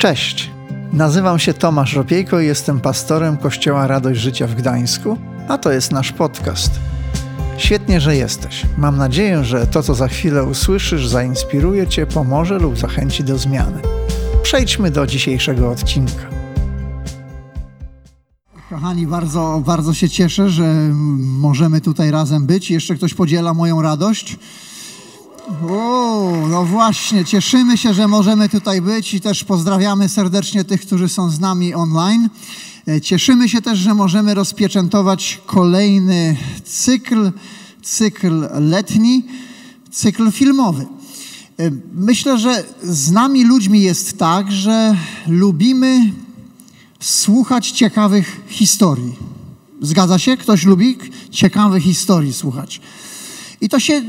Cześć, nazywam się Tomasz Ropiejko i jestem pastorem Kościoła Radość Życia w Gdańsku, a to jest nasz podcast. Świetnie, że jesteś. Mam nadzieję, że to, co za chwilę usłyszysz, zainspiruje Cię, pomoże lub zachęci do zmiany. Przejdźmy do dzisiejszego odcinka. Kochani, bardzo, bardzo się cieszę, że możemy tutaj razem być. Jeszcze ktoś podziela moją radość. O, no właśnie, cieszymy się, że możemy tutaj być i też pozdrawiamy serdecznie tych, którzy są z nami online. E, Cieszymy się też, że możemy rozpieczętować kolejny cykl, cykl letni, cykl filmowy. E, Myślę, że z nami ludźmi jest tak, że lubimy słuchać ciekawych historii. Zgadza się? Ktoś lubi ciekawych historii słuchać. I to się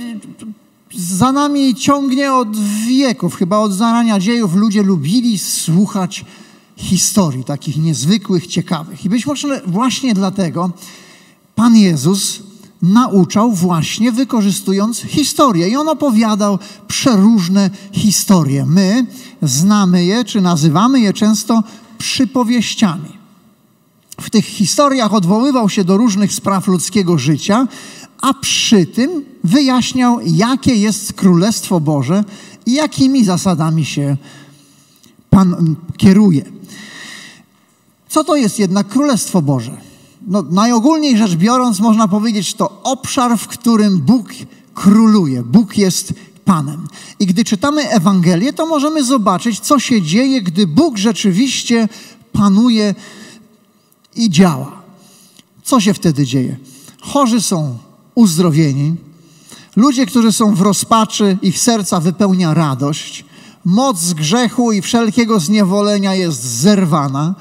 za nami ciągnie od wieków, chyba od zarania dziejów. Ludzie lubili słuchać historii, takich niezwykłych, ciekawych. I być może właśnie dlatego Pan Jezus nauczał właśnie wykorzystując historię. I on opowiadał przeróżne historie. My znamy je, czy nazywamy je często przypowieściami. W tych historiach odwoływał się do różnych spraw ludzkiego życia, a przy tym wyjaśniał, jakie jest Królestwo Boże i jakimi zasadami się Pan kieruje. Co to jest jednak Królestwo Boże? No, najogólniej rzecz biorąc, można powiedzieć, to obszar, w którym Bóg króluje. Bóg jest Panem. I gdy czytamy Ewangelię, to możemy zobaczyć, co się dzieje, gdy Bóg rzeczywiście panuje i działa. Co się wtedy dzieje? Chorzy są uzdrowieni, ludzie, którzy są w rozpaczy, ich serca wypełnia radość, moc grzechu i wszelkiego zniewolenia jest zerwana.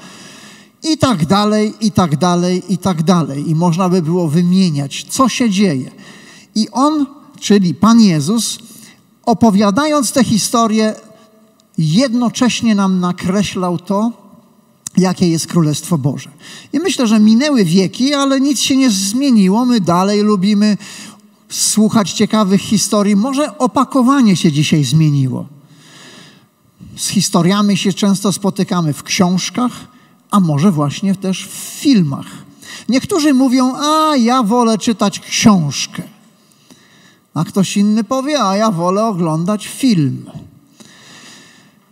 I tak dalej, i tak dalej, i tak dalej. I można by było wymieniać, co się dzieje. I on, czyli Pan Jezus, opowiadając tę historię, jednocześnie nam nakreślał to, jakie jest Królestwo Boże. I myślę, że minęły wieki, ale nic się nie zmieniło. My dalej lubimy słuchać ciekawych historii. Może opakowanie się dzisiaj zmieniło. Z historiami się często spotykamy w książkach, a może właśnie też w filmach. Niektórzy mówią, a ja wolę czytać książkę. A ktoś inny powie, a ja wolę oglądać film.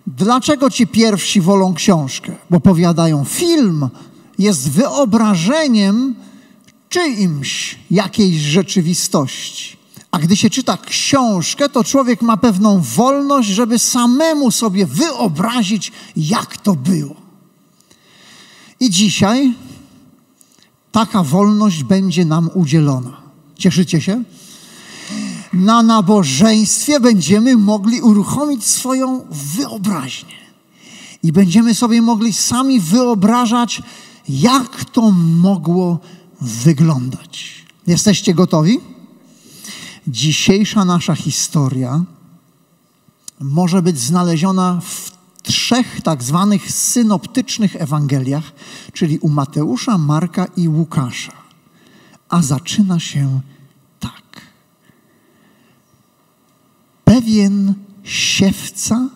Dlaczego ci pierwsi wolą książkę? Bo powiadają, film jest wyobrażeniem czyimś jakiejś rzeczywistości. A gdy się czyta książkę, to człowiek ma pewną wolność, żeby samemu sobie wyobrazić, jak to było. I dzisiaj taka wolność będzie nam udzielona. Cieszycie się? Na nabożeństwie będziemy mogli uruchomić swoją wyobraźnię. I będziemy sobie mogli sami wyobrażać, jak to mogło wyglądać. Jesteście gotowi? Dzisiejsza nasza historia może być znaleziona w trzech tak zwanych synoptycznych Ewangeliach, czyli u Mateusza, Marka i Łukasza. A zaczyna się tak. Pewien siewca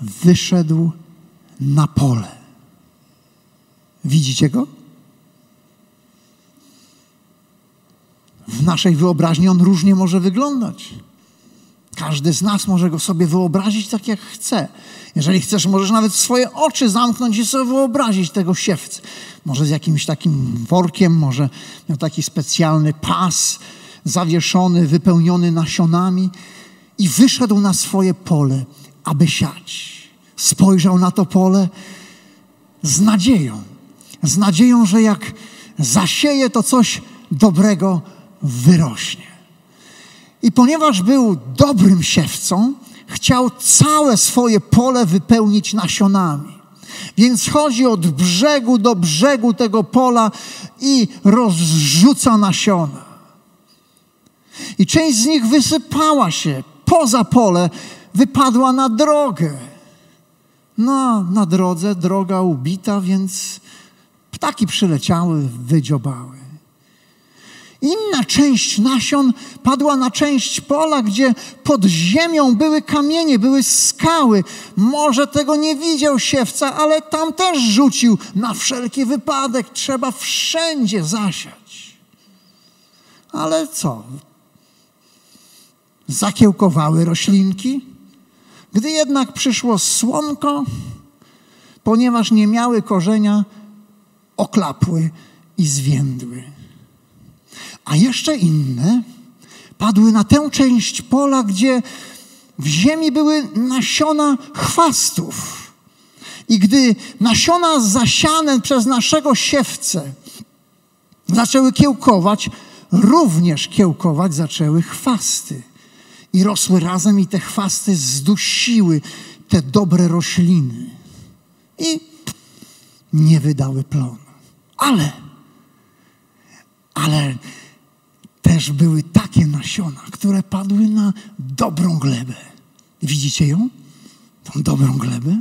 wyszedł na pole. Widzicie go? W naszej wyobraźni on różnie może wyglądać. Każdy z nas może go sobie wyobrazić tak, jak chce. Jeżeli chcesz, możesz nawet swoje oczy zamknąć i sobie wyobrazić tego siewcę. Może z jakimś takim workiem, może miał taki specjalny pas zawieszony, wypełniony nasionami i wyszedł na swoje pole, aby siać. Spojrzał na to pole z nadzieją. Z nadzieją, że jak zasieje, to coś dobrego wyrośnie. I ponieważ był dobrym siewcą, chciał całe swoje pole wypełnić nasionami. Więc chodzi od brzegu do brzegu tego pola i rozrzuca nasiona. I część z nich wysypała się poza pole, wypadła na drogę. No, na drodze droga ubita, więc ptaki przyleciały, wydziobały. Inna część nasion padła na część pola, gdzie pod ziemią były kamienie, były skały. Może tego nie widział siewca, ale tam też rzucił na wszelki wypadek. Trzeba wszędzie zasiać. Ale co? Zakiełkowały roślinki. Gdy jednak przyszło słonko, ponieważ nie miały korzenia, oklapły i zwiędły a jeszcze inne padły na tę część pola, gdzie w ziemi były nasiona chwastów. I gdy nasiona zasiane przez naszego siewcę zaczęły kiełkować, również kiełkować zaczęły chwasty. I rosły razem, i te chwasty zdusiły te dobre rośliny. I nie wydały plonu. Ale, ale też były takie nasiona, które padły na dobrą glebę. Widzicie ją? Tą dobrą glebę?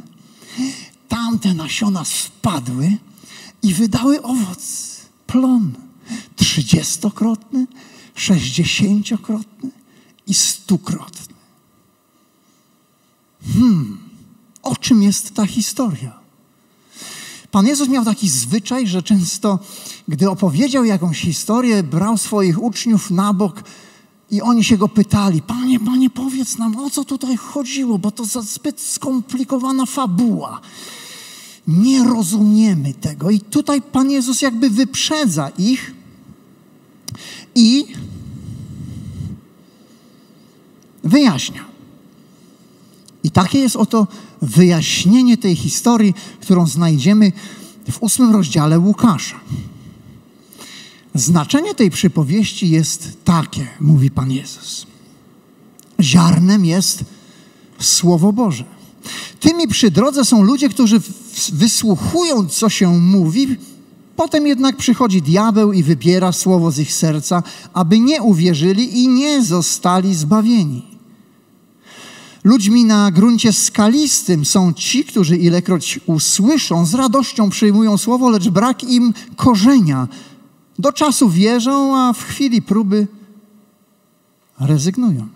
Tamte nasiona spadły i wydały owoc, plon. Trzydziestokrotny, sześćdziesięciokrotny i stukrotny. Hmm, o czym jest ta historia? Pan Jezus miał taki zwyczaj, że często, gdy opowiedział jakąś historię, brał swoich uczniów na bok i oni się go pytali: Panie, panie, powiedz nam, o co tutaj chodziło, bo to za zbyt skomplikowana fabuła. Nie rozumiemy tego. I tutaj Pan Jezus jakby wyprzedza ich i wyjaśnia. I takie jest oto wyjaśnienie tej historii, którą znajdziemy w ósmym rozdziale Łukasza. Znaczenie tej przypowieści jest takie, mówi Pan Jezus. Ziarnem jest Słowo Boże. Tymi przy drodze są ludzie, którzy wysłuchują, co się mówi, potem jednak przychodzi diabeł i wybiera słowo z ich serca, aby nie uwierzyli i nie zostali zbawieni. Ludźmi na gruncie skalistym są ci, którzy ilekroć usłyszą, z radością przyjmują słowo, lecz brak im korzenia. Do czasu wierzą, a w chwili próby rezygnują.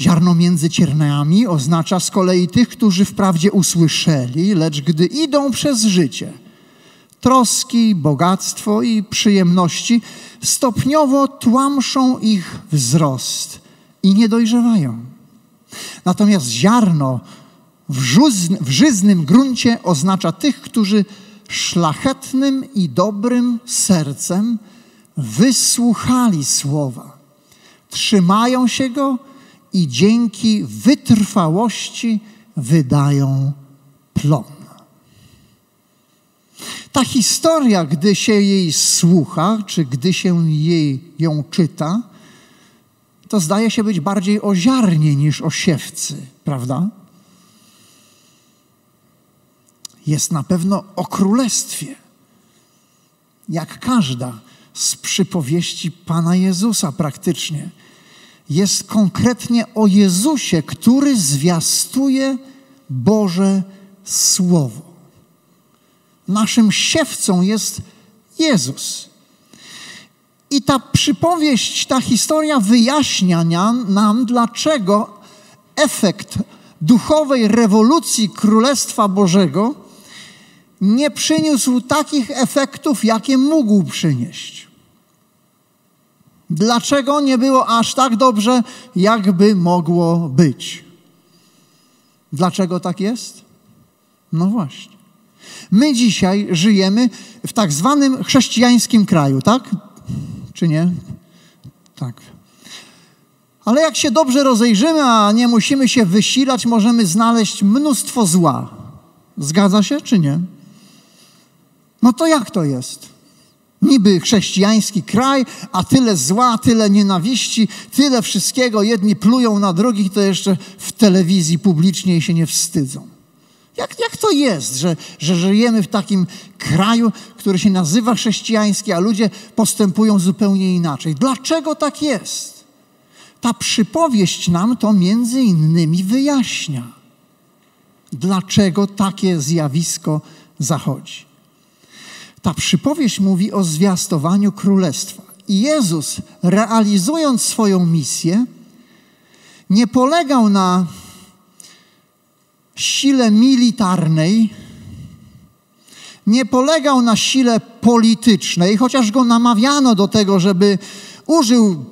Ziarno między ciernami oznacza z kolei tych, którzy wprawdzie usłyszeli, lecz gdy idą przez życie, troski, bogactwo i przyjemności stopniowo tłamszą ich wzrost i nie dojrzewają. Natomiast ziarno w, w żyznym gruncie oznacza tych, którzy szlachetnym i dobrym sercem wysłuchali słowa, trzymają się go i dzięki wytrwałości wydają plon. Ta historia, gdy się jej słucha, czy gdy się jej ją czyta, to zdaje się być bardziej o ziarnie niż o siewcy, prawda? Jest na pewno o królestwie, jak każda z przypowieści Pana Jezusa praktycznie. Jest konkretnie o Jezusie, który zwiastuje Boże Słowo. Naszym siewcą jest Jezus. I ta przypowieść, ta historia wyjaśnia nam, dlaczego efekt duchowej rewolucji Królestwa Bożego nie przyniósł takich efektów, jakie mógł przynieść. Dlaczego nie było aż tak dobrze, jakby mogło być? Dlaczego tak jest? No właśnie. My dzisiaj żyjemy w tak zwanym chrześcijańskim kraju, tak? Czy nie? Tak. Ale jak się dobrze rozejrzymy, a nie musimy się wysilać, możemy znaleźć mnóstwo zła. Zgadza się, czy nie? No to jak to jest? Niby chrześcijański kraj, a tyle zła, tyle nienawiści, tyle wszystkiego. Jedni plują na drugich, to jeszcze w telewizji publicznej się nie wstydzą. Jak, jak to jest, że, że żyjemy w takim kraju, który się nazywa chrześcijański, a ludzie postępują zupełnie inaczej? Dlaczego tak jest? Ta przypowieść nam to między innymi wyjaśnia, dlaczego takie zjawisko zachodzi. Ta przypowieść mówi o zwiastowaniu królestwa. I Jezus, realizując swoją misję, nie polegał na sile militarnej, nie polegał na sile politycznej, chociaż go namawiano do tego, żeby użył,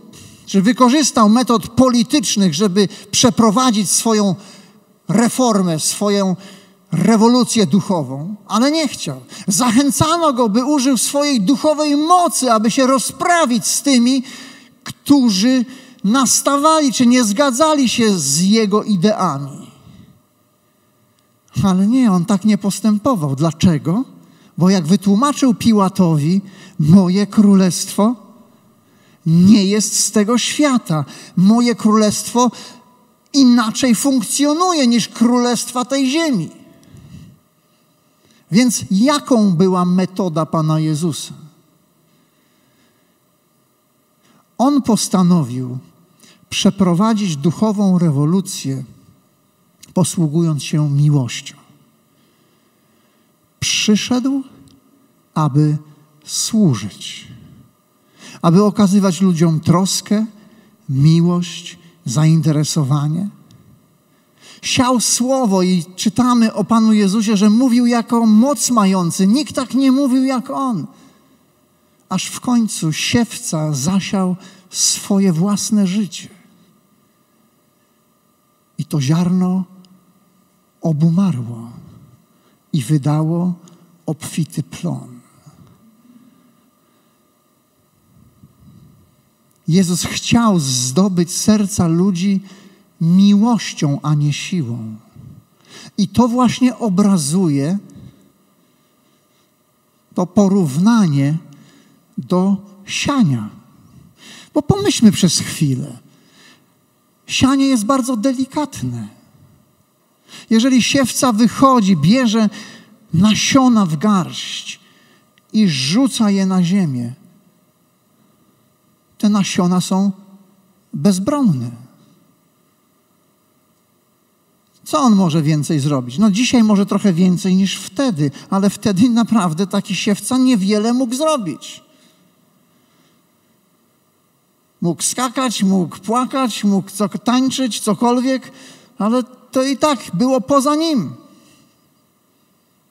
czy wykorzystał metod politycznych, żeby przeprowadzić swoją reformę, swoją rewolucję duchową, ale nie chciał. Zachęcano go, by użył swojej duchowej mocy, aby się rozprawić z tymi, którzy nastawali czy nie zgadzali się z jego ideami. Ale nie, on tak nie postępował. Dlaczego? Bo jak wytłumaczył Piłatowi, moje królestwo nie jest z tego świata. Moje królestwo inaczej funkcjonuje niż królestwa tej ziemi. Więc jaką była metoda Pana Jezusa? On postanowił przeprowadzić duchową rewolucję, posługując się miłością. Przyszedł, aby służyć, aby okazywać ludziom troskę, miłość, zainteresowanie. Siał słowo i czytamy o Panu Jezusie, że mówił jako moc mający. Nikt tak nie mówił jak On. Aż w końcu siewca zasiał swoje własne życie. I to ziarno obumarło i wydało obfity plon. Jezus chciał zdobyć serca ludzi miłością, a nie siłą. I to właśnie obrazuje to porównanie do siania. Bo pomyślmy przez chwilę. Sianie jest bardzo delikatne. Jeżeli siewca wychodzi, bierze nasiona w garść i rzuca je na ziemię, te nasiona są bezbronne. Co on może więcej zrobić? No dzisiaj może trochę więcej niż wtedy, ale wtedy naprawdę taki siewca niewiele mógł zrobić. Mógł skakać, mógł płakać, mógł tańczyć, cokolwiek, ale to i tak było poza nim.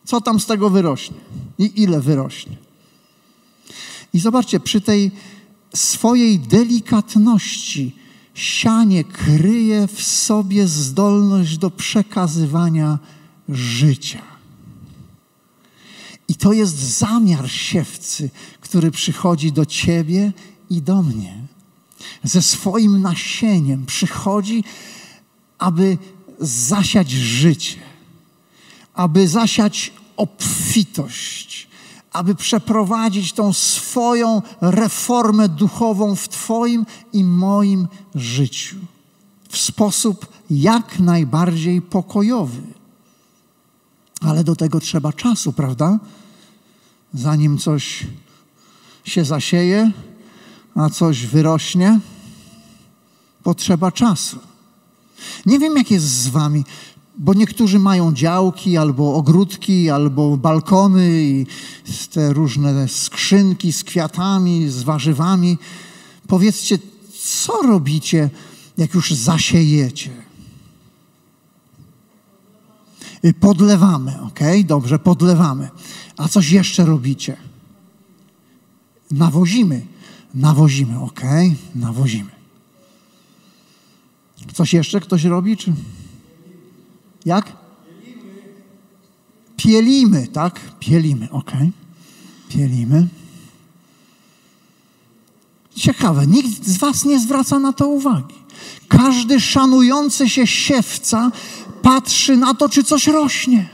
Co tam z tego wyrośnie i ile wyrośnie. I zobaczcie, przy tej swojej delikatności sianie kryje w sobie zdolność do przekazywania życia. I to jest zamiar siewcy, który przychodzi do ciebie i do mnie. Ze swoim nasieniem przychodzi, aby zasiać życie, aby zasiać obfitość, aby przeprowadzić tą swoją reformę duchową w Twoim i moim życiu w sposób jak najbardziej pokojowy. Ale do tego trzeba czasu, prawda? Zanim coś się zasieje, a coś wyrośnie, potrzeba czasu. Nie wiem, jak jest z Wami bo niektórzy mają działki albo ogródki, albo balkony i te różne skrzynki z kwiatami, z warzywami. Powiedzcie, co robicie, jak już zasiejecie? Y, podlewamy, ok? Dobrze, podlewamy. A coś jeszcze robicie? Nawozimy. Nawozimy, ok? Nawozimy. Coś jeszcze ktoś robi? Czy... Jak? Pielimy, tak? Pielimy, ok. Pielimy. Ciekawe, nikt z Was nie zwraca na to uwagi. Każdy szanujący się siewca patrzy na to, czy coś rośnie.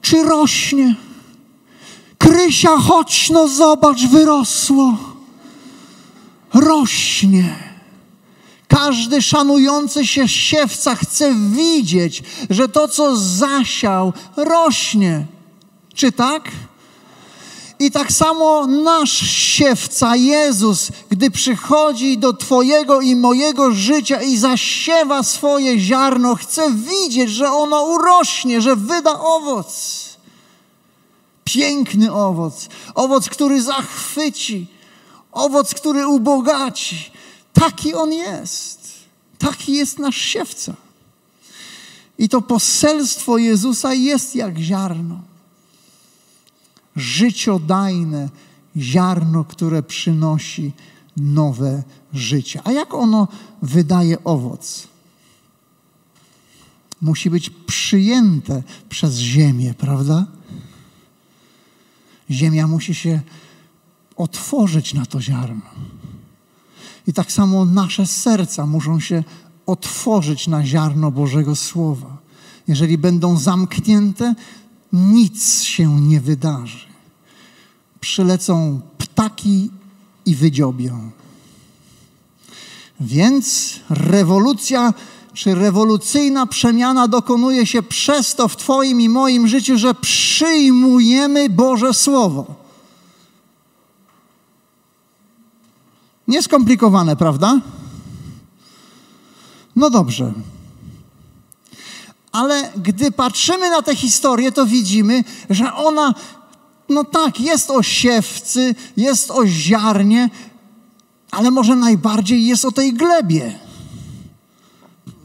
Czy rośnie? Krysia, chodź no zobacz, wyrosło. Rośnie. Każdy szanujący się siewca chce widzieć, że to, co zasiał, rośnie. Czy tak? I tak samo nasz siewca, Jezus, gdy przychodzi do Twojego i mojego życia i zasiewa swoje ziarno, chce widzieć, że ono urośnie, że wyda owoc. Piękny owoc, owoc, który zachwyci, Owoc, który ubogaci. Taki on jest. Taki jest nasz siewca. I to poselstwo Jezusa jest jak ziarno. Życiodajne ziarno, które przynosi nowe życie. A jak ono wydaje owoc? Musi być przyjęte przez ziemię, prawda? Ziemia musi się otworzyć na to ziarno. I tak samo nasze serca muszą się otworzyć na ziarno Bożego Słowa. Jeżeli będą zamknięte, nic się nie wydarzy. Przylecą ptaki i wydziobią. Więc rewolucja czy rewolucyjna przemiana dokonuje się przez to w Twoim i moim życiu, że przyjmujemy Boże Słowo. Nieskomplikowane, prawda? No dobrze. Ale gdy patrzymy na tę historię, to widzimy, że ona, no tak, jest o siewcy, jest o ziarnie, ale może najbardziej jest o tej glebie.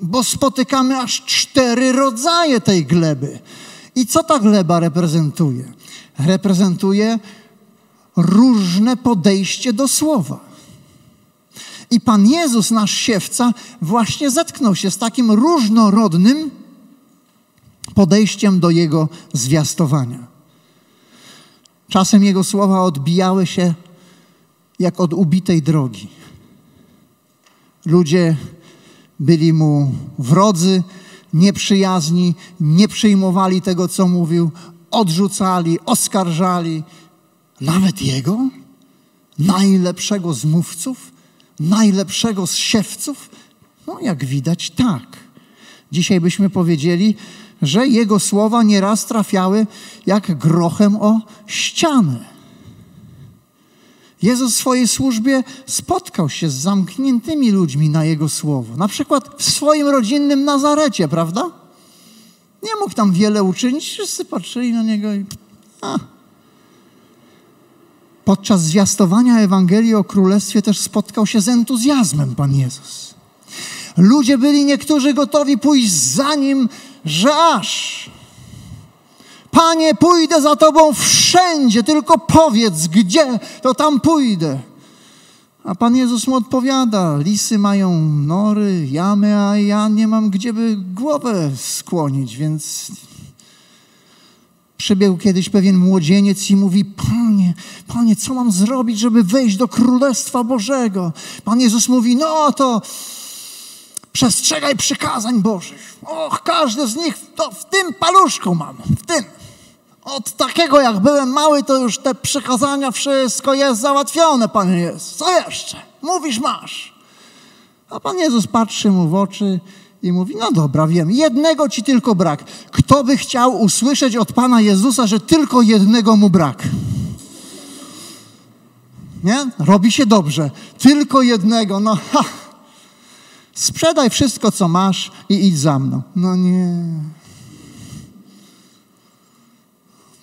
Bo spotykamy aż cztery rodzaje tej gleby. I co ta gleba reprezentuje? Reprezentuje różne podejście do słowa. I Pan Jezus, nasz siewca, właśnie zetknął się z takim różnorodnym podejściem do Jego zwiastowania. Czasem Jego słowa odbijały się jak od ubitej drogi. Ludzie byli mu wrodzy, nieprzyjazni, nie przyjmowali tego, co mówił, odrzucali, oskarżali. Nawet jego, najlepszego z mówców, najlepszego z siewców? No, jak widać, tak. Dzisiaj byśmy powiedzieli, że jego słowa nieraz trafiały jak grochem o ścianę. Jezus w swojej służbie spotkał się z zamkniętymi ludźmi na Jego słowo. Na przykład w swoim rodzinnym Nazarecie, prawda? Nie mógł tam wiele uczynić, wszyscy patrzyli na Niego i... A. Podczas zwiastowania Ewangelii o Królestwie też spotkał się z entuzjazmem Pan Jezus. Ludzie byli niektórzy gotowi pójść za Nim, że aż... Panie, pójdę za Tobą wszędzie, tylko powiedz, gdzie, to tam pójdę. A Pan Jezus mu odpowiada: Lisy mają nory, jamy, a ja nie mam gdzie by głowę skłonić, więc. Przybiegł kiedyś pewien młodzieniec i mówi: Panie, Panie, co mam zrobić, żeby wejść do Królestwa Bożego? Pan Jezus mówi: No to przestrzegaj przykazań Bożych. Och, każdy z nich to w tym paluszku mam, w tym. Od takiego jak byłem mały, to już te przekazania, wszystko jest załatwione, Panie Jezus. Co jeszcze? Mówisz, masz. A Pan Jezus patrzy mu w oczy i mówi, no dobra, wiem, jednego ci tylko brak. Kto by chciał usłyszeć od Pana Jezusa, że tylko jednego mu brak? Nie? Robi się dobrze. Tylko jednego, no ha. Sprzedaj wszystko, co masz i idź za mną. No nie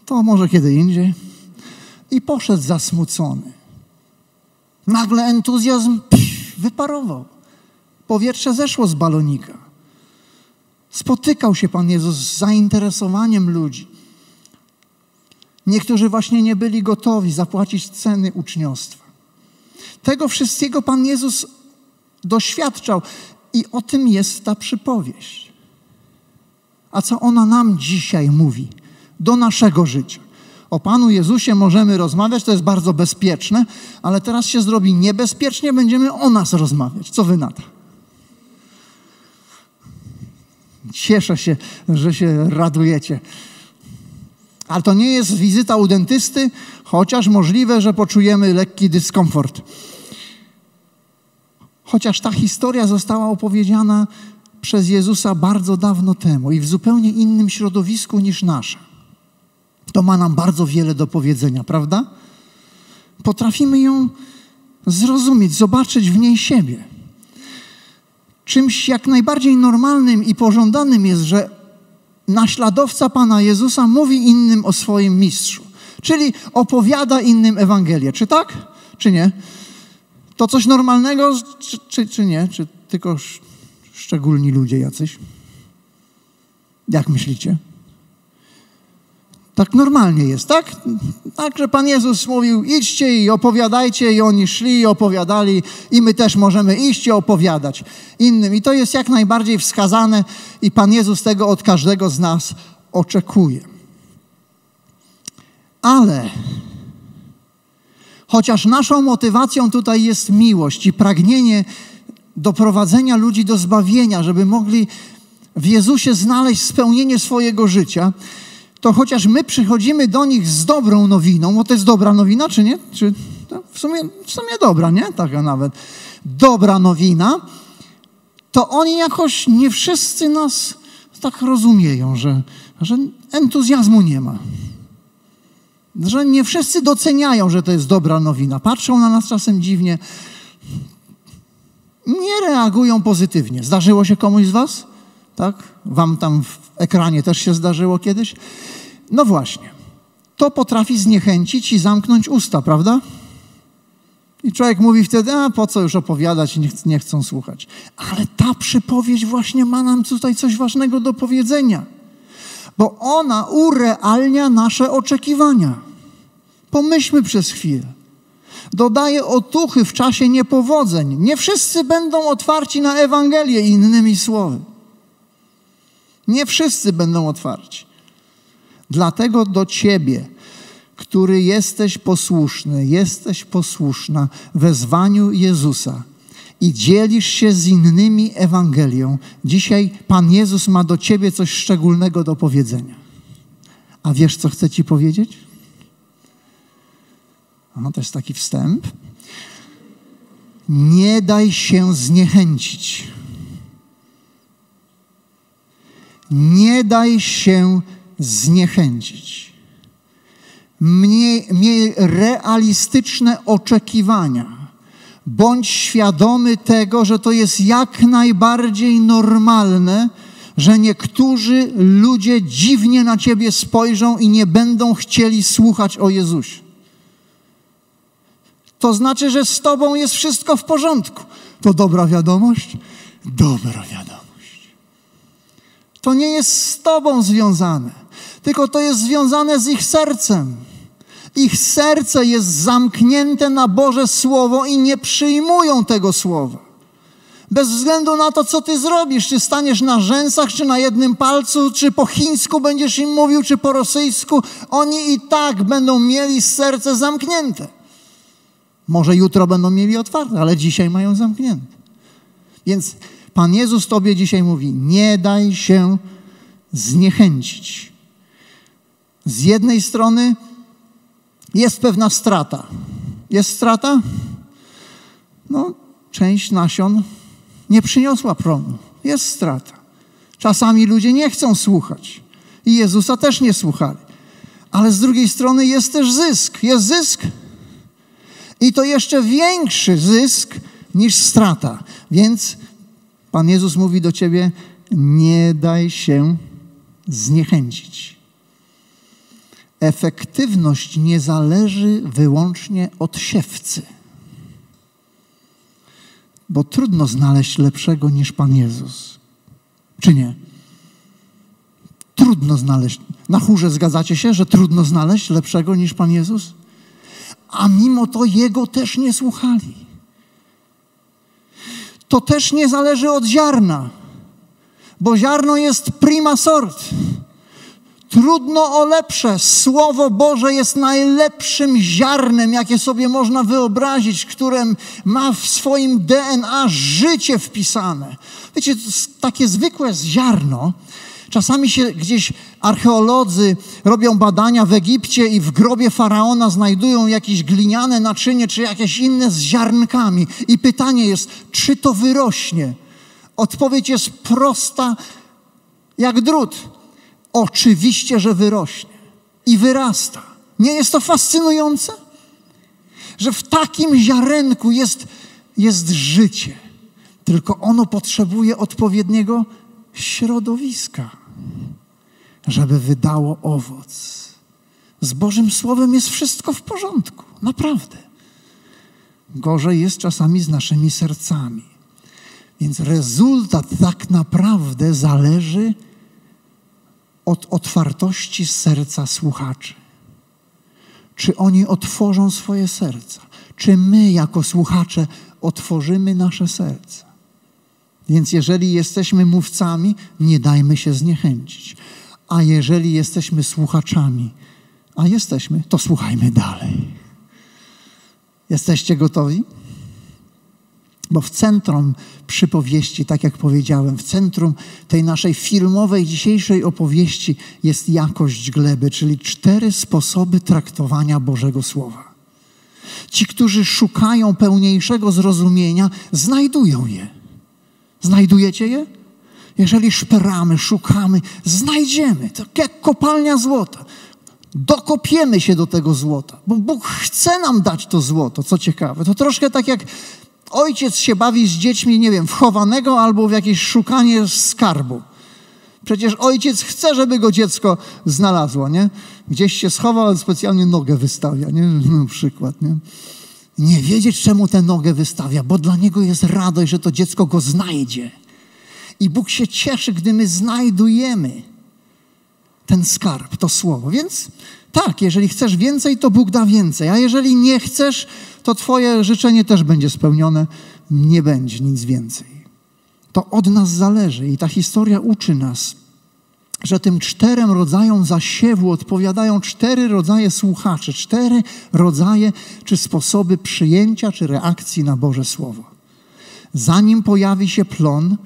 to może kiedy indziej. I poszedł zasmucony. Nagle entuzjazm pff, wyparował. Powietrze zeszło z balonika. Spotykał się Pan Jezus z zainteresowaniem ludzi. Niektórzy właśnie nie byli gotowi zapłacić ceny uczniostwa. Tego wszystkiego Pan Jezus doświadczał i o tym jest ta przypowieść. A co ona nam dzisiaj mówi? do naszego życia. O Panu Jezusie możemy rozmawiać, to jest bardzo bezpieczne, ale teraz się zrobi niebezpiecznie, będziemy o nas rozmawiać. Co wy na to? Cieszę się, że się radujecie. Ale to nie jest wizyta u dentysty, chociaż możliwe, że poczujemy lekki dyskomfort. Chociaż ta historia została opowiedziana przez Jezusa bardzo dawno temu i w zupełnie innym środowisku niż nasze to ma nam bardzo wiele do powiedzenia, prawda? Potrafimy ją zrozumieć, zobaczyć w niej siebie. Czymś jak najbardziej normalnym i pożądanym jest, że naśladowca Pana Jezusa mówi innym o swoim mistrzu, czyli opowiada innym Ewangelię. Czy tak, czy nie? To coś normalnego, czy, czy, czy nie? Czy tylko sz- szczególni ludzie jacyś? Jak myślicie? Tak normalnie jest, tak? Tak, że Pan Jezus mówił, idźcie i opowiadajcie, i oni szli i opowiadali, i my też możemy iść i opowiadać innym. I to jest jak najbardziej wskazane, i Pan Jezus tego od każdego z nas oczekuje. Ale chociaż naszą motywacją tutaj jest miłość i pragnienie doprowadzenia ludzi do zbawienia, żeby mogli w Jezusie znaleźć spełnienie swojego życia, to chociaż my przychodzimy do nich z dobrą nowiną, bo to jest dobra nowina, czy nie? Czy, w, sumie, w sumie dobra, nie? Taka nawet. Dobra nowina, to oni jakoś nie wszyscy nas tak rozumieją, że, że entuzjazmu nie ma. Że nie wszyscy doceniają, że to jest dobra nowina. Patrzą na nas czasem dziwnie. Nie reagują pozytywnie. Zdarzyło się komuś z Was? Tak? Wam tam w ekranie też się zdarzyło kiedyś? No właśnie. To potrafi zniechęcić i zamknąć usta, prawda? I człowiek mówi wtedy, a po co już opowiadać, nie, ch- nie chcą słuchać. Ale ta przypowieść właśnie ma nam tutaj coś ważnego do powiedzenia. Bo ona urealnia nasze oczekiwania. Pomyślmy przez chwilę. Dodaje otuchy w czasie niepowodzeń. Nie wszyscy będą otwarci na Ewangelię, innymi słowy. Nie wszyscy będą otwarci. Dlatego do ciebie, który jesteś posłuszny, jesteś posłuszna wezwaniu Jezusa i dzielisz się z innymi Ewangelią, dzisiaj Pan Jezus ma do ciebie coś szczególnego do powiedzenia. A wiesz, co chcę ci powiedzieć? No, to jest taki wstęp. Nie daj się zniechęcić. Nie daj się zniechęcić. Miej, miej realistyczne oczekiwania. Bądź świadomy tego, że to jest jak najbardziej normalne, że niektórzy ludzie dziwnie na ciebie spojrzą i nie będą chcieli słuchać o Jezusie. To znaczy, że z tobą jest wszystko w porządku. To dobra wiadomość? Dobra wiadomość. To nie jest z tobą związane, tylko to jest związane z ich sercem. Ich serce jest zamknięte na Boże Słowo i nie przyjmują tego Słowa. Bez względu na to, co ty zrobisz, czy staniesz na rzęsach, czy na jednym palcu, czy po chińsku będziesz im mówił, czy po rosyjsku, oni i tak będą mieli serce zamknięte. Może jutro będą mieli otwarte, ale dzisiaj mają zamknięte. Więc Pan Jezus Tobie dzisiaj mówi: nie daj się zniechęcić. Z jednej strony jest pewna strata. Jest strata? No, część nasion nie przyniosła promu. Jest strata. Czasami ludzie nie chcą słuchać. I Jezusa też nie słuchali. Ale z drugiej strony jest też zysk. Jest zysk. I to jeszcze większy zysk niż strata. Więc Pan Jezus mówi do ciebie: nie daj się zniechęcić. Efektywność nie zależy wyłącznie od siewcy. Bo trudno znaleźć lepszego niż Pan Jezus. Czy nie? Trudno znaleźć. Na chórze zgadzacie się, że trudno znaleźć lepszego niż Pan Jezus? A mimo to Jego też nie słuchali. To też nie zależy od ziarna, bo ziarno jest prima sort. Trudno o lepsze. Słowo Boże jest najlepszym ziarnem, jakie sobie można wyobrazić, które ma w swoim DNA życie wpisane. Wiecie, takie zwykłe ziarno. Czasami się gdzieś archeolodzy robią badania w Egipcie i w grobie faraona znajdują jakieś gliniane naczynie czy jakieś inne z ziarnkami. I pytanie jest, czy to wyrośnie? Odpowiedź jest prosta jak drut. Oczywiście, że wyrośnie i wyrasta. Nie jest to fascynujące? Że w takim ziarenku jest, jest życie, tylko ono potrzebuje odpowiedniego środowiska, żeby wydało owoc. Z Bożym Słowem jest wszystko w porządku, naprawdę. Gorzej jest czasami z naszymi sercami. Więc rezultat tak naprawdę zależy od otwartości serca słuchaczy. Czy oni otworzą swoje serca? Czy my, jako słuchacze, otworzymy nasze serca? Więc jeżeli jesteśmy mówcami, nie dajmy się zniechęcić. A jeżeli jesteśmy słuchaczami, a jesteśmy, to słuchajmy dalej. Jesteście gotowi? Bo w centrum przypowieści, tak jak powiedziałem, w centrum tej naszej filmowej dzisiejszej opowieści jest jakość gleby, czyli cztery sposoby traktowania Bożego Słowa. Ci, którzy szukają pełniejszego zrozumienia, znajdują je. Znajdujecie je? Jeżeli szperamy, szukamy, znajdziemy. Tak jak kopalnia złota. Dokopiemy się do tego złota, bo Bóg chce nam dać to złoto, co ciekawe. To troszkę tak jak ojciec się bawi z dziećmi, nie wiem, w chowanego albo w jakieś szukanie skarbu. Przecież ojciec chce, żeby go dziecko znalazło, nie? Gdzieś się schował, ale specjalnie nogę wystawia, nie? Na przykład, nie? Nie wiedzieć, czemu tę nogę wystawia, bo dla niego jest radość, że to dziecko go znajdzie. I Bóg się cieszy, gdy my znajdujemy ten skarb, to słowo. Więc tak, jeżeli chcesz więcej, to Bóg da więcej, a jeżeli nie chcesz, to Twoje życzenie też będzie spełnione, nie będzie nic więcej. To od nas zależy i ta historia uczy nas, że tym czterem rodzajom zasiewu odpowiadają cztery rodzaje słuchaczy, cztery rodzaje czy sposoby przyjęcia czy reakcji na Boże Słowo. Zanim pojawi się plon,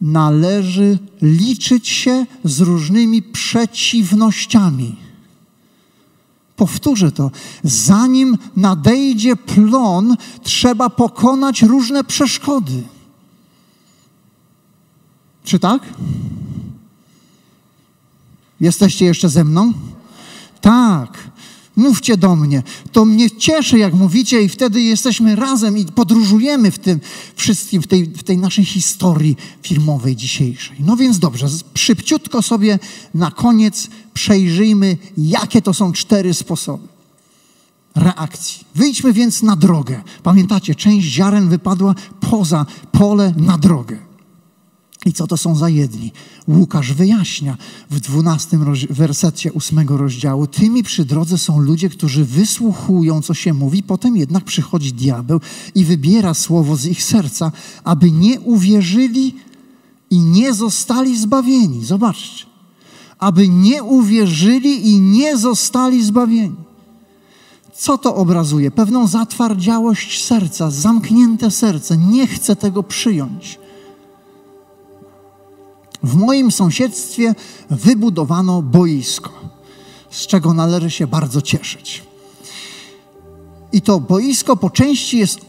należy liczyć się z różnymi przeciwnościami. Powtórzę to. Zanim nadejdzie plon, trzeba pokonać różne przeszkody. Czy tak? Jesteście jeszcze ze mną? Tak. Mówcie do mnie. To mnie cieszy, jak mówicie, i wtedy jesteśmy razem i podróżujemy w tym wszystkim, w tej, w tej naszej historii filmowej dzisiejszej. No więc dobrze, szybciutko sobie na koniec przejrzyjmy, jakie to są cztery sposoby reakcji. Wyjdźmy więc na drogę. Pamiętacie, część ziaren wypadła poza pole na drogę. I co to są za jedni? Łukasz wyjaśnia w dwunastym wersecie ósmego rozdziału. Tymi przy drodze są ludzie, którzy wysłuchują, co się mówi, potem jednak przychodzi diabeł i wybiera słowo z ich serca, aby nie uwierzyli i nie zostali zbawieni. Zobaczcie. Aby nie uwierzyli i nie zostali zbawieni. Co to obrazuje? Pewną zatwardziałość serca, zamknięte serce. Nie chce tego przyjąć. W moim sąsiedztwie wybudowano boisko, z czego należy się bardzo cieszyć. I to boisko po części jest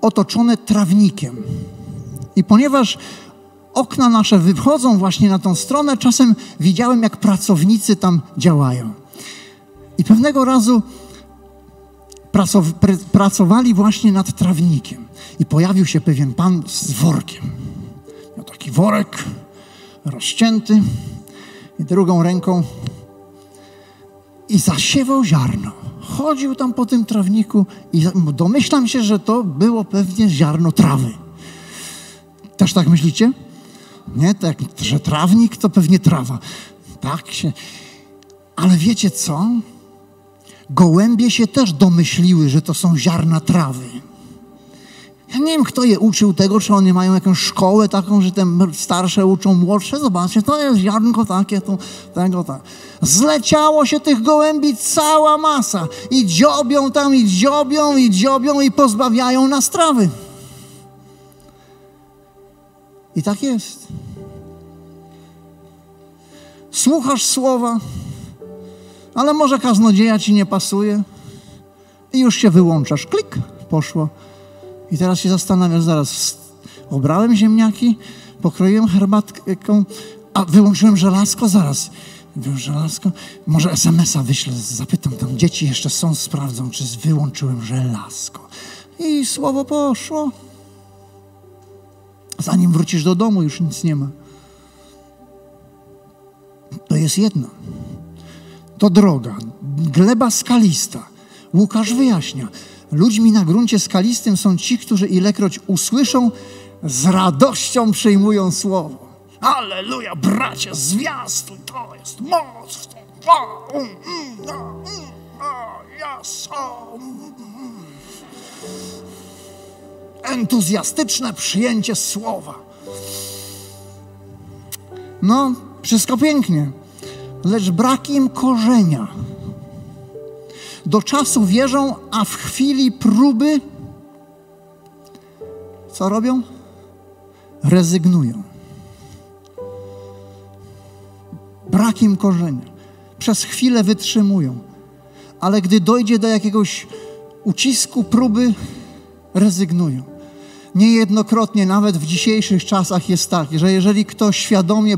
otoczone trawnikiem. I ponieważ okna nasze wychodzą właśnie na tą stronę, czasem widziałem, jak pracownicy tam działają. I pewnego razu pracowali właśnie nad trawnikiem. I pojawił się pewien pan z workiem. Miał taki worek rozcięty i drugą ręką i zasiewał ziarno. Chodził tam po tym trawniku i domyślam się, że to było pewnie ziarno trawy. Też tak myślicie? Nie, tak, że trawnik to pewnie trawa. Tak się. Ale wiecie co? Gołębie się też domyśliły, że to są ziarna trawy. Ja nie wiem, kto je uczył tego, czy oni mają jakąś szkołę taką, że te starsze uczą młodsze. Zobaczcie, to jest ziarnko takie, to, tego, tak. Zleciało się tych gołębi cała masa. I dziobią tam, i dziobią, i dziobią, i pozbawiają nas trawy. I tak jest. Słuchasz słowa, ale może kaznodzieja ci nie pasuje i już się wyłączasz. Klik, poszło. I teraz się zastanawiam, zaraz, obrałem ziemniaki, pokroiłem herbatką, a wyłączyłem żelazko, zaraz. Wyłączyłem żelazko, może SMS-a wyślę, zapytam tam, dzieci jeszcze są, sprawdzą, czy wyłączyłem żelazko. I słowo poszło. Zanim wrócisz do domu, już nic nie ma. To jest jedno. To droga, gleba skalista. Łukasz wyjaśnia Ludźmi na gruncie skalistym są ci, którzy ilekroć usłyszą, z radością przyjmują słowo. Aleluja, bracie, zwiastuj, to jest moc w tym. Entuzjastyczne przyjęcie słowa. No, wszystko pięknie, lecz brak im korzenia. Do czasu wierzą, a w chwili próby co robią? Rezygnują. Brak im korzenia. Przez chwilę wytrzymują, ale gdy dojdzie do jakiegoś ucisku, próby, rezygnują. Niejednokrotnie, nawet w dzisiejszych czasach, jest tak, że jeżeli ktoś świadomie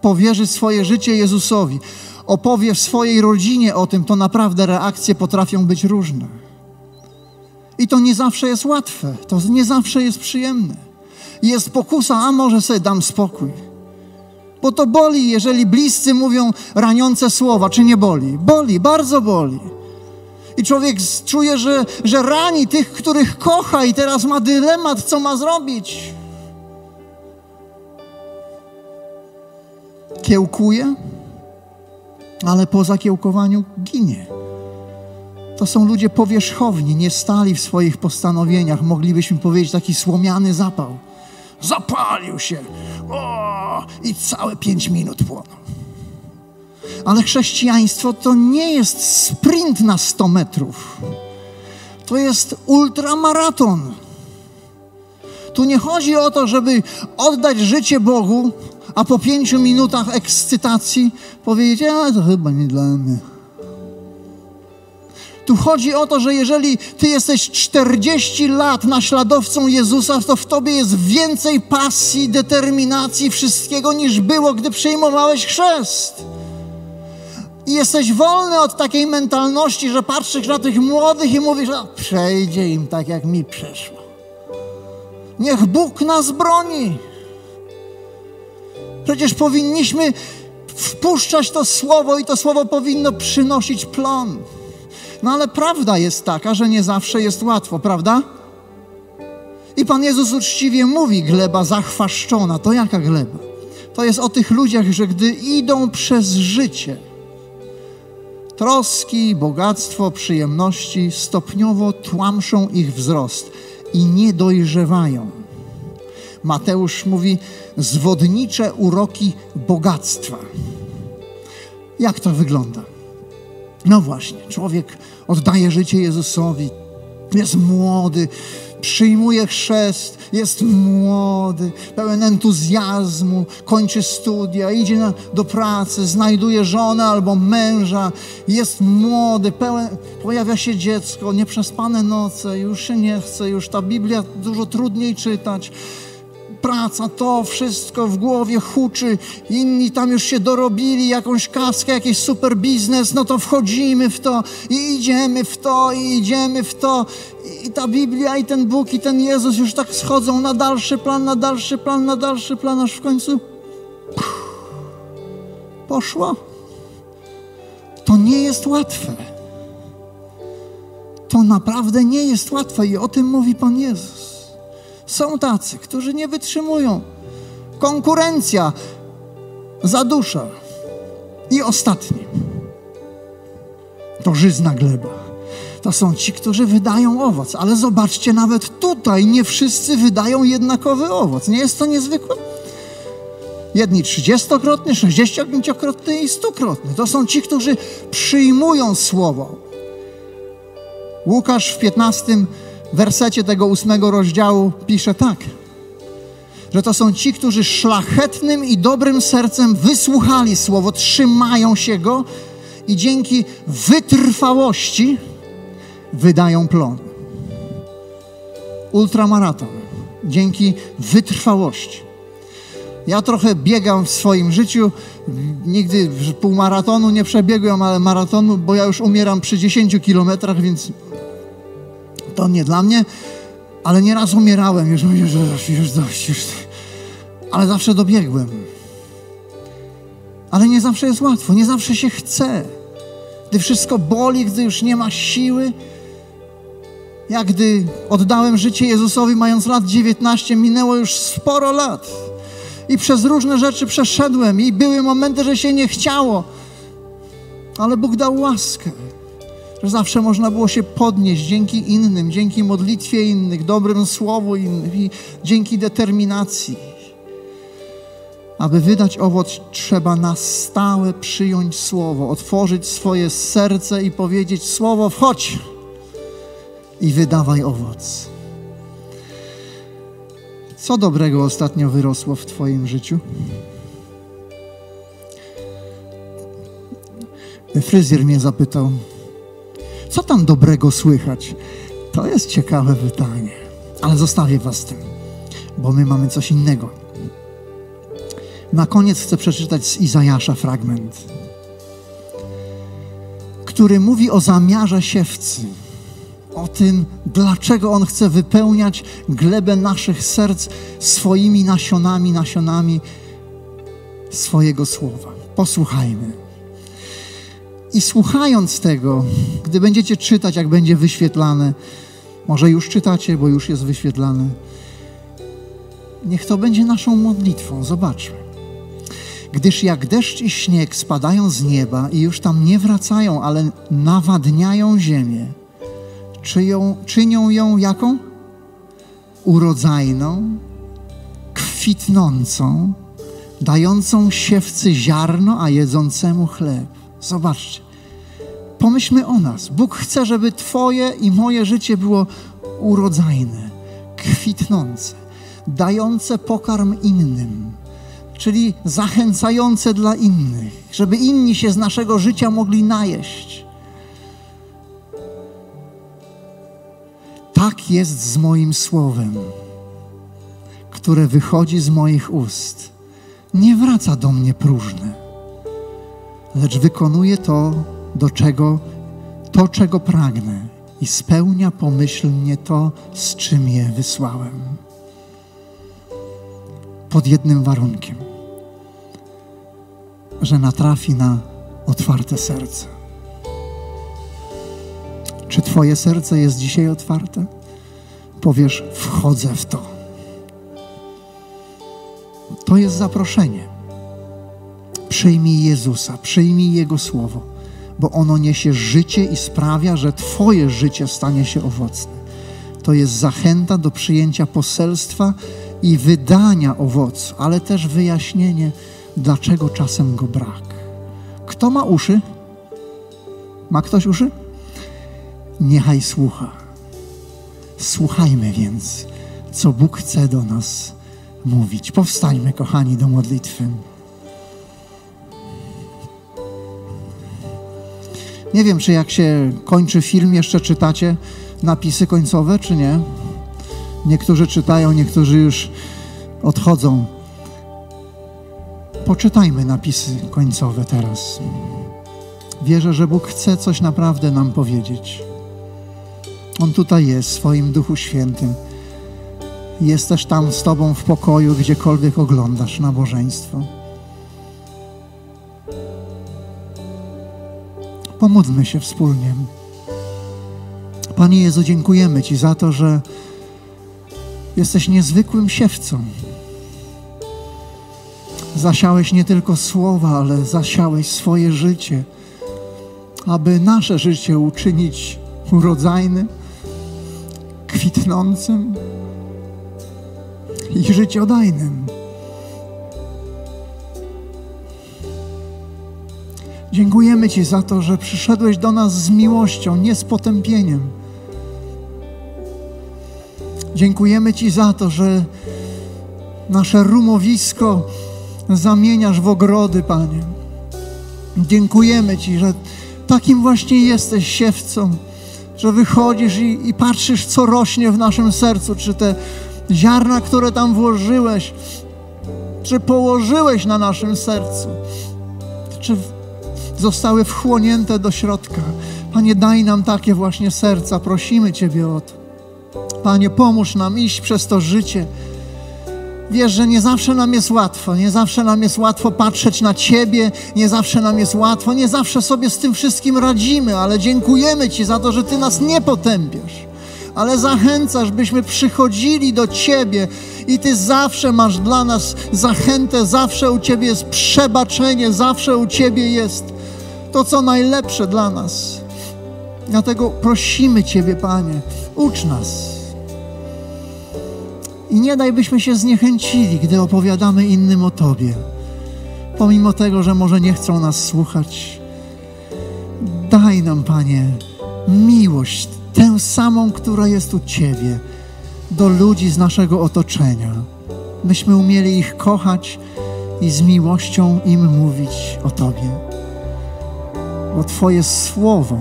powierzy swoje życie Jezusowi, opowie w swojej rodzinie o tym, to naprawdę reakcje potrafią być różne. I to nie zawsze jest łatwe, to nie zawsze jest przyjemne. Jest pokusa, a może sobie dam spokój. Bo to boli, jeżeli bliscy mówią raniące słowa, czy nie boli? Boli, bardzo boli. I człowiek czuje, że, że rani tych, których kocha, i teraz ma dylemat, co ma zrobić. Kiełkuje, ale po zakiełkowaniu ginie. To są ludzie powierzchowni, nie stali w swoich postanowieniach. Moglibyśmy powiedzieć taki słomiany zapał. Zapalił się. O, I całe pięć minut płonął. Ale chrześcijaństwo to nie jest sprint na 100 metrów. To jest ultramaraton. Tu nie chodzi o to, żeby oddać życie Bogu, a po pięciu minutach ekscytacji powiedzieć, a to chyba nie dla mnie. Tu chodzi o to, że jeżeli ty jesteś 40 lat naśladowcą Jezusa, to w tobie jest więcej pasji, determinacji, wszystkiego niż było, gdy przyjmowałeś chrzest. I jesteś wolny od takiej mentalności, że patrzysz na tych młodych i mówisz, a przejdzie im tak, jak mi przeszło. Niech Bóg nas broni. Przecież powinniśmy wpuszczać to słowo i to słowo powinno przynosić plon. No ale prawda jest taka, że nie zawsze jest łatwo, prawda? I Pan Jezus uczciwie mówi, gleba zachwaszczona. To jaka gleba? To jest o tych ludziach, że gdy idą przez życie, troski, bogactwo, przyjemności stopniowo tłamszą ich wzrost i nie dojrzewają. Mateusz mówi zwodnicze uroki bogactwa. Jak to wygląda? No właśnie, człowiek oddaje życie Jezusowi, jest młody, przyjmuje chrzest, jest młody, pełen entuzjazmu, kończy studia, idzie na, do pracy, znajduje żonę albo męża, jest młody, pełen, pojawia się dziecko, nieprzespane noce, już się nie chce, już ta Biblia dużo trudniej czytać praca, to wszystko w głowie huczy, inni tam już się dorobili, jakąś kaskę, jakiś super biznes, no to wchodzimy w to i idziemy w to i idziemy w to. I ta Biblia, i ten Bóg, i ten Jezus już tak schodzą na dalszy plan, na dalszy plan, na dalszy plan, aż w końcu poszło. To nie jest łatwe. To naprawdę nie jest łatwe i o tym mówi Pan Jezus. Są tacy, którzy nie wytrzymują. Konkurencja zadusza. I ostatni. To żyzna gleba. To są ci, którzy wydają owoc. Ale zobaczcie, nawet tutaj nie wszyscy wydają jednakowy owoc. Nie jest to niezwykłe? Jedni trzydziestokrotny, sześćdziesięciokrotny i stukrotny. To są ci, którzy przyjmują słowo. Łukasz w 15 wersecie tego ósmego rozdziału pisze tak, że to są ci, którzy szlachetnym i dobrym sercem wysłuchali słowo, trzymają się go i dzięki wytrwałości wydają plon. Ultramaraton. Dzięki wytrwałości. Ja trochę biegam w swoim życiu. Nigdy półmaratonu nie przebiegłem, ale maratonu, bo ja już umieram przy 10 kilometrach, więc to nie dla mnie, ale nieraz umierałem, już, już, już, już dość, już. Ale zawsze dobiegłem. Ale nie zawsze jest łatwo, nie zawsze się chce. Gdy wszystko boli, gdy już nie ma siły, Jak gdy oddałem życie Jezusowi, mając lat 19, minęło już sporo lat. I przez różne rzeczy przeszedłem, i były momenty, że się nie chciało. Ale Bóg dał łaskę, że zawsze można było się podnieść dzięki innym, dzięki modlitwie innych, dobrym słowu innych i dzięki determinacji. Aby wydać owoc, trzeba na stałe przyjąć słowo, otworzyć swoje serce i powiedzieć: Słowo, wchodź i wydawaj owoc. Co dobrego ostatnio wyrosło w Twoim życiu? Fryzjer mnie zapytał, co tam dobrego słychać? To jest ciekawe pytanie, ale zostawię Was z tym, bo my mamy coś innego. Na koniec chcę przeczytać z Izajasza fragment, który mówi o zamiarze siewcy, o tym, dlaczego on chce wypełniać glebę naszych serc swoimi nasionami, nasionami swojego słowa. Posłuchajmy. I słuchając tego, gdy będziecie czytać, jak będzie wyświetlane, może już czytacie, bo już jest wyświetlane, niech to będzie naszą modlitwą. Zobaczmy. Gdyż jak deszcz i śnieg spadają z nieba i już tam nie wracają, ale nawadniają ziemię, czyją, czynią ją jaką? Urodzajną, kwitnącą, dającą siewcy ziarno, a jedzącemu chleb. Zobaczcie. Pomyślmy o nas. Bóg chce, żeby Twoje i moje życie było urodzajne, kwitnące, dające pokarm innym, czyli zachęcające dla innych, żeby inni się z naszego życia mogli najeść. Tak jest z moim słowem, które wychodzi z moich ust. Nie wraca do mnie próżne, lecz wykonuje to, do czego, to, czego pragnę i spełnia pomyślnie to, z czym je wysłałem. Pod jednym warunkiem, że natrafi na otwarte serce. Czy Twoje serce jest dzisiaj otwarte? Powiesz, wchodzę w to. To jest zaproszenie. Przyjmij Jezusa, przyjmij Jego słowo, bo ono niesie życie i sprawia, że Twoje życie stanie się owocne. To jest zachęta do przyjęcia poselstwa i wydania owocu, ale też wyjaśnienie, dlaczego czasem go brak. Kto ma uszy? Ma ktoś uszy? niechaj słucha. Słuchajmy więc, co Bóg chce do nas mówić. Powstańmy, kochani, do modlitwy. Nie wiem, czy jak się kończy film, jeszcze czytacie napisy końcowe, czy nie. Niektórzy czytają, niektórzy już odchodzą. Poczytajmy napisy końcowe teraz. Wierzę, że Bóg chce coś naprawdę nam powiedzieć. On tutaj jest, w swoim Duchu Świętym. Jest też tam z Tobą w pokoju, gdziekolwiek oglądasz nabożeństwo. Pomódlmy się wspólnie. Panie Jezu, dziękujemy Ci za to, że jesteś niezwykłym siewcą. Zasiałeś nie tylko słowa, ale zasiałeś swoje życie, aby nasze życie uczynić urodzajnym kwitnącym i życiodajnym. Dziękujemy Ci za to, że przyszedłeś do nas z miłością, nie z potępieniem. Dziękujemy Ci za to, że nasze rumowisko zamieniasz w ogrody, Panie. Dziękujemy Ci, że takim właśnie jesteś siewcą że wychodzisz i, i patrzysz, co rośnie w naszym sercu, czy te ziarna, które tam włożyłeś, czy położyłeś na naszym sercu, czy zostały wchłonięte do środka. Panie, daj nam takie właśnie serca, prosimy Ciebie o to. Panie, pomóż nam iść przez to życie. Wiesz, że nie zawsze nam jest łatwo, nie zawsze nam jest łatwo patrzeć na Ciebie, nie zawsze nam jest łatwo, nie zawsze sobie z tym wszystkim radzimy, ale dziękujemy Ci za to, że Ty nas nie potępiasz, ale zachęcasz, byśmy przychodzili do Ciebie i Ty zawsze masz dla nas zachętę, zawsze u Ciebie jest przebaczenie, zawsze u Ciebie jest to, co najlepsze dla nas. Dlatego prosimy Ciebie, Panie, ucz nas. I nie daj, byśmy się zniechęcili, gdy opowiadamy innym o Tobie. Pomimo tego, że może nie chcą nas słuchać. Daj nam, Panie, miłość, tę samą, która jest u Ciebie, do ludzi z naszego otoczenia. Byśmy umieli ich kochać i z miłością im mówić o Tobie. Bo Twoje słowo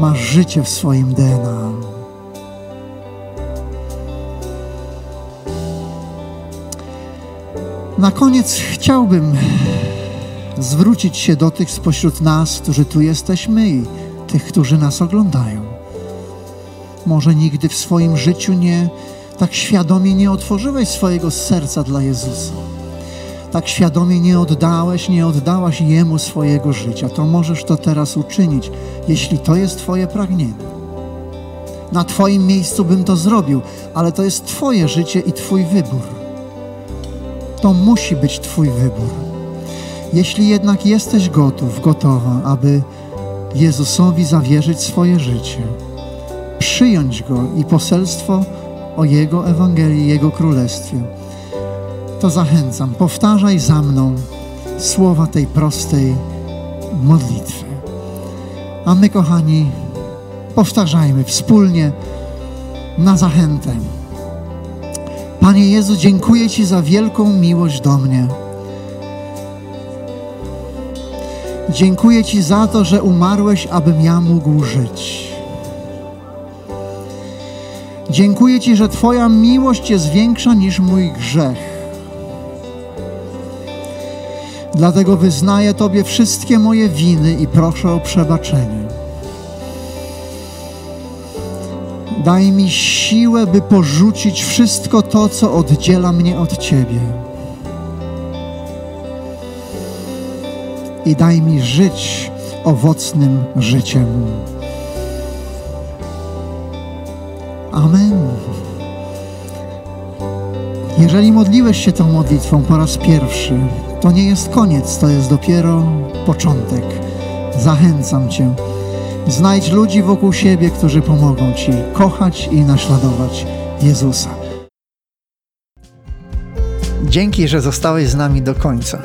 ma życie w swoim DNA. Na koniec chciałbym zwrócić się do tych spośród nas, którzy tu jesteśmy i tych, którzy nas oglądają. Może nigdy w swoim życiu nie tak świadomie nie otworzyłeś swojego serca dla Jezusa. Tak świadomie nie oddałeś, nie oddałaś Jemu swojego życia. To możesz to teraz uczynić, jeśli to jest Twoje pragnienie. Na Twoim miejscu bym to zrobił, ale to jest Twoje życie i Twój wybór. To musi być Twój wybór. Jeśli jednak jesteś gotów, gotowa, aby Jezusowi zawierzyć swoje życie, przyjąć Go i poselstwo o Jego Ewangelii, Jego Królestwie, to zachęcam, powtarzaj za mną słowa tej prostej modlitwy. A my, kochani, powtarzajmy wspólnie na zachętę. Panie Jezu, dziękuję Ci za wielką miłość do mnie. Dziękuję Ci za to, że umarłeś, abym ja mógł żyć. Dziękuję Ci, że Twoja miłość jest większa niż mój grzech. Dlatego wyznaję Tobie wszystkie moje winy i proszę o przebaczenie. Daj mi siłę, by porzucić wszystko to, co oddziela mnie od Ciebie. I daj mi żyć owocnym życiem. Amen. Jeżeli modliłeś się tą modlitwą po raz pierwszy, to nie jest koniec, to jest dopiero początek. Zachęcam Cię. Znajdź ludzi wokół siebie, którzy pomogą Ci kochać i naśladować Jezusa. Dzięki, że zostałeś z nami do końca.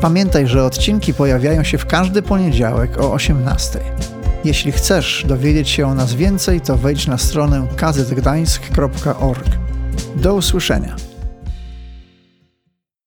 Pamiętaj, że odcinki pojawiają się w każdy poniedziałek o 18. Jeśli chcesz dowiedzieć się o nas więcej, to wejdź na stronę kazetgdańsk.org. Do usłyszenia.